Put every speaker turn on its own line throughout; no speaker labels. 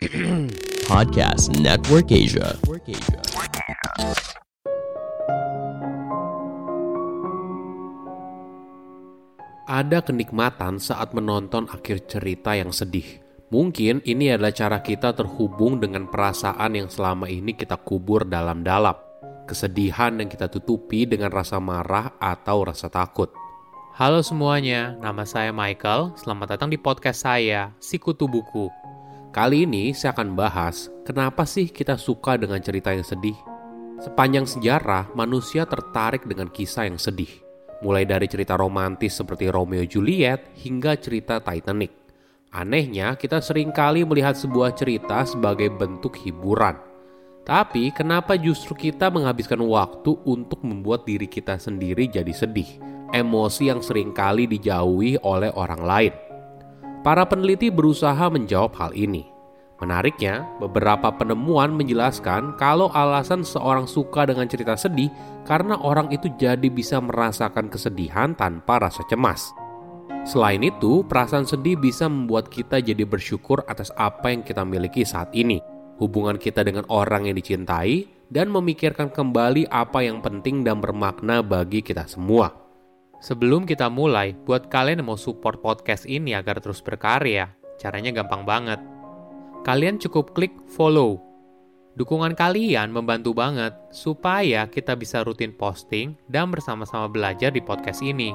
Podcast Network Asia.
Ada kenikmatan saat menonton akhir cerita yang sedih. Mungkin ini adalah cara kita terhubung dengan perasaan yang selama ini kita kubur dalam-dalam. Kesedihan yang kita tutupi dengan rasa marah atau rasa takut.
Halo semuanya, nama saya Michael. Selamat datang di podcast saya, Sikutu Buku.
Kali ini saya akan bahas kenapa sih kita suka dengan cerita yang sedih. Sepanjang sejarah, manusia tertarik dengan kisah yang sedih. Mulai dari cerita romantis seperti Romeo Juliet hingga cerita Titanic. Anehnya, kita sering kali melihat sebuah cerita sebagai bentuk hiburan. Tapi kenapa justru kita menghabiskan waktu untuk membuat diri kita sendiri jadi sedih? Emosi yang sering kali dijauhi oleh orang lain. Para peneliti berusaha menjawab hal ini. Menariknya, beberapa penemuan menjelaskan kalau alasan seorang suka dengan cerita sedih karena orang itu jadi bisa merasakan kesedihan tanpa rasa cemas. Selain itu, perasaan sedih bisa membuat kita jadi bersyukur atas apa yang kita miliki saat ini, hubungan kita dengan orang yang dicintai, dan memikirkan kembali apa yang penting dan bermakna bagi kita semua.
Sebelum kita mulai, buat kalian yang mau support podcast ini agar terus berkarya, caranya gampang banget kalian cukup klik follow. Dukungan kalian membantu banget supaya kita bisa rutin posting dan bersama-sama belajar di podcast ini.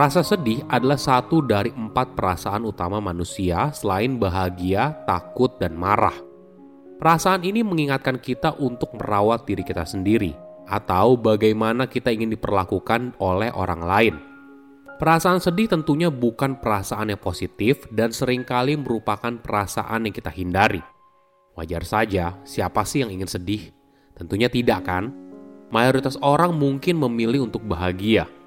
Rasa sedih adalah satu dari empat perasaan utama manusia selain bahagia, takut, dan marah. Perasaan ini mengingatkan kita untuk merawat diri kita sendiri, atau bagaimana kita ingin diperlakukan oleh orang lain. Perasaan sedih tentunya bukan perasaan yang positif dan sering kali merupakan perasaan yang kita hindari. Wajar saja, siapa sih yang ingin sedih? Tentunya tidak kan? Mayoritas orang mungkin memilih untuk bahagia.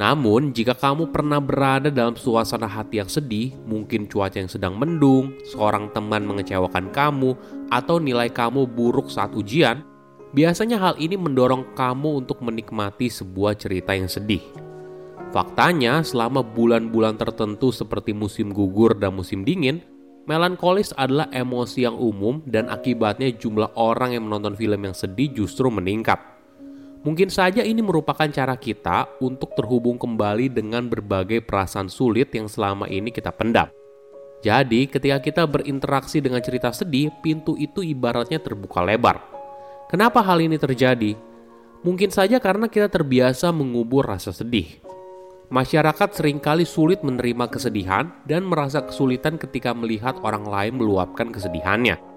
Namun, jika kamu pernah berada dalam suasana hati yang sedih, mungkin cuaca yang sedang mendung, seorang teman mengecewakan kamu, atau nilai kamu buruk saat ujian, Biasanya hal ini mendorong kamu untuk menikmati sebuah cerita yang sedih. Faktanya, selama bulan-bulan tertentu seperti musim gugur dan musim dingin, melankolis adalah emosi yang umum dan akibatnya jumlah orang yang menonton film yang sedih justru meningkat. Mungkin saja ini merupakan cara kita untuk terhubung kembali dengan berbagai perasaan sulit yang selama ini kita pendam. Jadi, ketika kita berinteraksi dengan cerita sedih, pintu itu ibaratnya terbuka lebar Kenapa hal ini terjadi? Mungkin saja karena kita terbiasa mengubur rasa sedih. Masyarakat sering kali sulit menerima kesedihan dan merasa kesulitan ketika melihat orang lain meluapkan kesedihannya.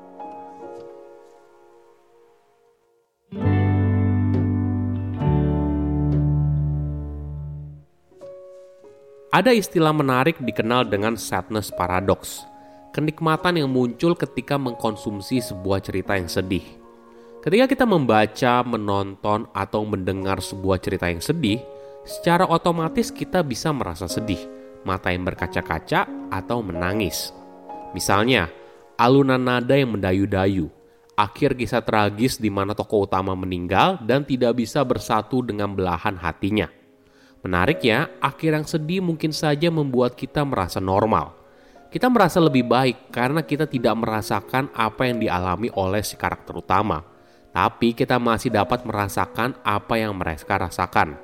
Ada istilah menarik dikenal dengan sadness paradox, kenikmatan yang muncul ketika mengkonsumsi sebuah cerita yang sedih. Ketika kita membaca, menonton, atau mendengar sebuah cerita yang sedih, secara otomatis kita bisa merasa sedih, mata yang berkaca-kaca, atau menangis. Misalnya, alunan nada yang mendayu-dayu, akhir kisah tragis di mana tokoh utama meninggal dan tidak bisa bersatu dengan belahan hatinya. Menariknya, akhir yang sedih mungkin saja membuat kita merasa normal. Kita merasa lebih baik karena kita tidak merasakan apa yang dialami oleh si karakter utama tapi kita masih dapat merasakan apa yang mereka rasakan.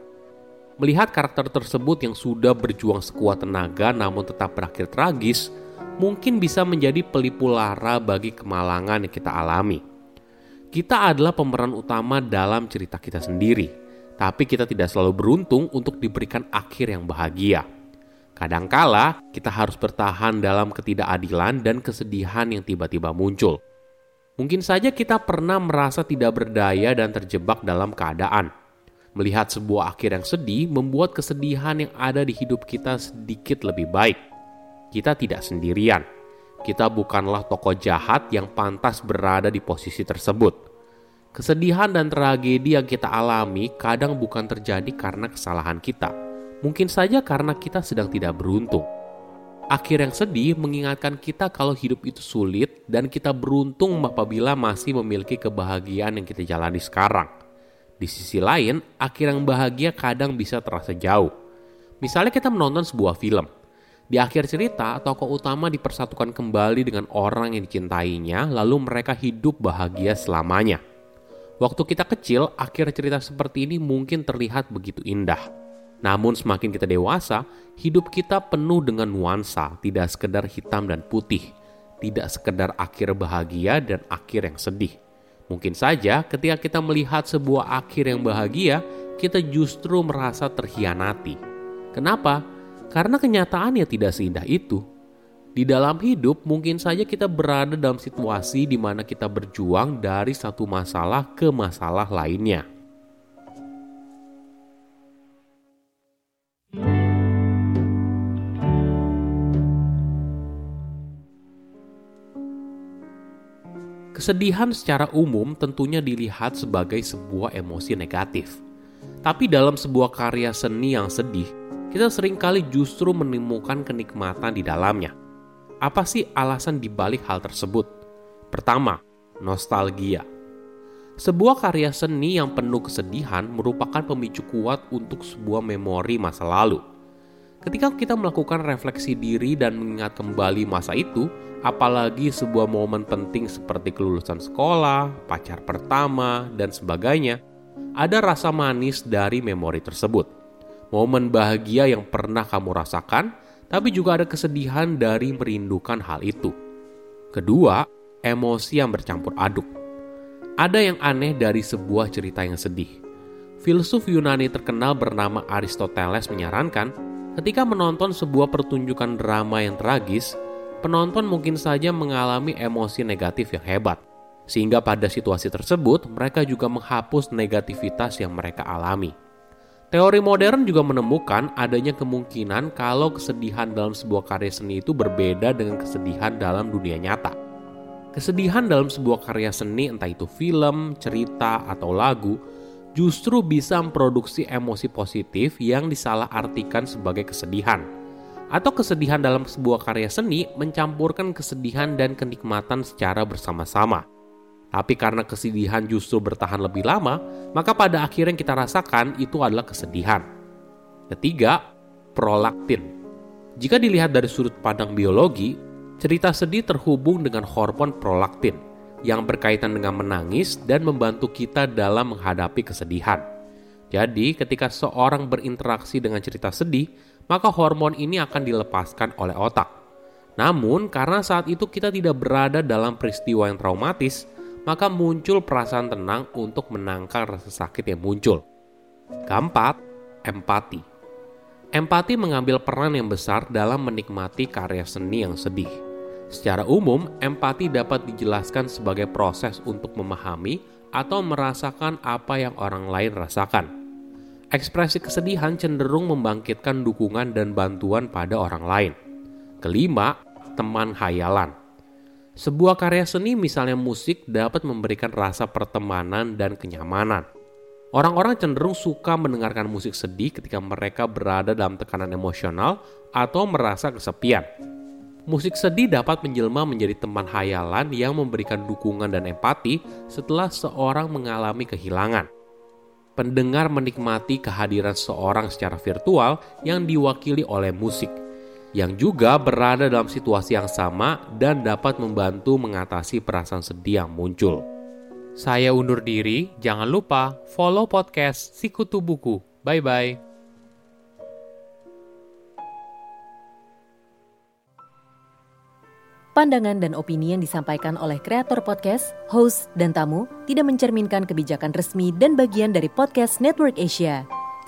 Melihat karakter tersebut yang sudah berjuang sekuat tenaga namun tetap berakhir tragis, mungkin bisa menjadi pelipu lara bagi kemalangan yang kita alami. Kita adalah pemeran utama dalam cerita kita sendiri, tapi kita tidak selalu beruntung untuk diberikan akhir yang bahagia. Kadangkala kita harus bertahan dalam ketidakadilan dan kesedihan yang tiba-tiba muncul. Mungkin saja kita pernah merasa tidak berdaya dan terjebak dalam keadaan. Melihat sebuah akhir yang sedih membuat kesedihan yang ada di hidup kita sedikit lebih baik. Kita tidak sendirian. Kita bukanlah tokoh jahat yang pantas berada di posisi tersebut. Kesedihan dan tragedi yang kita alami kadang bukan terjadi karena kesalahan kita. Mungkin saja karena kita sedang tidak beruntung Akhir yang sedih mengingatkan kita kalau hidup itu sulit dan kita beruntung apabila masih memiliki kebahagiaan yang kita jalani sekarang. Di sisi lain, akhir yang bahagia kadang bisa terasa jauh. Misalnya kita menonton sebuah film. Di akhir cerita, tokoh utama dipersatukan kembali dengan orang yang dicintainya, lalu mereka hidup bahagia selamanya. Waktu kita kecil, akhir cerita seperti ini mungkin terlihat begitu indah. Namun semakin kita dewasa, hidup kita penuh dengan nuansa, tidak sekedar hitam dan putih, tidak sekedar akhir bahagia dan akhir yang sedih. Mungkin saja ketika kita melihat sebuah akhir yang bahagia, kita justru merasa terhianati. Kenapa? Karena kenyataannya tidak seindah itu. Di dalam hidup, mungkin saja kita berada dalam situasi di mana kita berjuang dari satu masalah ke masalah lainnya. Kesedihan secara umum tentunya dilihat sebagai sebuah emosi negatif. Tapi dalam sebuah karya seni yang sedih, kita sering kali justru menemukan kenikmatan di dalamnya. Apa sih alasan dibalik hal tersebut? Pertama, nostalgia. Sebuah karya seni yang penuh kesedihan merupakan pemicu kuat untuk sebuah memori masa lalu. Ketika kita melakukan refleksi diri dan mengingat kembali masa itu, apalagi sebuah momen penting seperti kelulusan sekolah, pacar pertama, dan sebagainya, ada rasa manis dari memori tersebut. Momen bahagia yang pernah kamu rasakan, tapi juga ada kesedihan dari merindukan hal itu. Kedua, emosi yang bercampur aduk. Ada yang aneh dari sebuah cerita yang sedih. Filsuf Yunani terkenal bernama Aristoteles menyarankan, ketika menonton sebuah pertunjukan drama yang tragis, penonton mungkin saja mengalami emosi negatif yang hebat. Sehingga pada situasi tersebut, mereka juga menghapus negativitas yang mereka alami. Teori modern juga menemukan adanya kemungkinan kalau kesedihan dalam sebuah karya seni itu berbeda dengan kesedihan dalam dunia nyata. Kesedihan dalam sebuah karya seni, entah itu film, cerita, atau lagu, justru bisa memproduksi emosi positif yang disalahartikan sebagai kesedihan atau kesedihan dalam sebuah karya seni mencampurkan kesedihan dan kenikmatan secara bersama-sama. Tapi karena kesedihan justru bertahan lebih lama, maka pada akhirnya yang kita rasakan itu adalah kesedihan. Ketiga, prolaktin. Jika dilihat dari sudut pandang biologi, cerita sedih terhubung dengan hormon prolaktin yang berkaitan dengan menangis dan membantu kita dalam menghadapi kesedihan. Jadi, ketika seorang berinteraksi dengan cerita sedih, maka hormon ini akan dilepaskan oleh otak. Namun, karena saat itu kita tidak berada dalam peristiwa yang traumatis, maka muncul perasaan tenang untuk menangkal rasa sakit yang muncul. Keempat, empati. Empati mengambil peran yang besar dalam menikmati karya seni yang sedih. Secara umum, empati dapat dijelaskan sebagai proses untuk memahami atau merasakan apa yang orang lain rasakan Ekspresi kesedihan cenderung membangkitkan dukungan dan bantuan pada orang lain. Kelima, teman hayalan. Sebuah karya seni misalnya musik dapat memberikan rasa pertemanan dan kenyamanan. Orang-orang cenderung suka mendengarkan musik sedih ketika mereka berada dalam tekanan emosional atau merasa kesepian. Musik sedih dapat menjelma menjadi teman hayalan yang memberikan dukungan dan empati setelah seorang mengalami kehilangan pendengar menikmati kehadiran seorang secara virtual yang diwakili oleh musik, yang juga berada dalam situasi yang sama dan dapat membantu mengatasi perasaan sedih yang muncul.
Saya undur diri, jangan lupa follow podcast Sikutu Buku. Bye-bye.
Pandangan dan opini yang disampaikan oleh kreator podcast, host, dan tamu tidak mencerminkan kebijakan resmi dan bagian dari podcast Network Asia.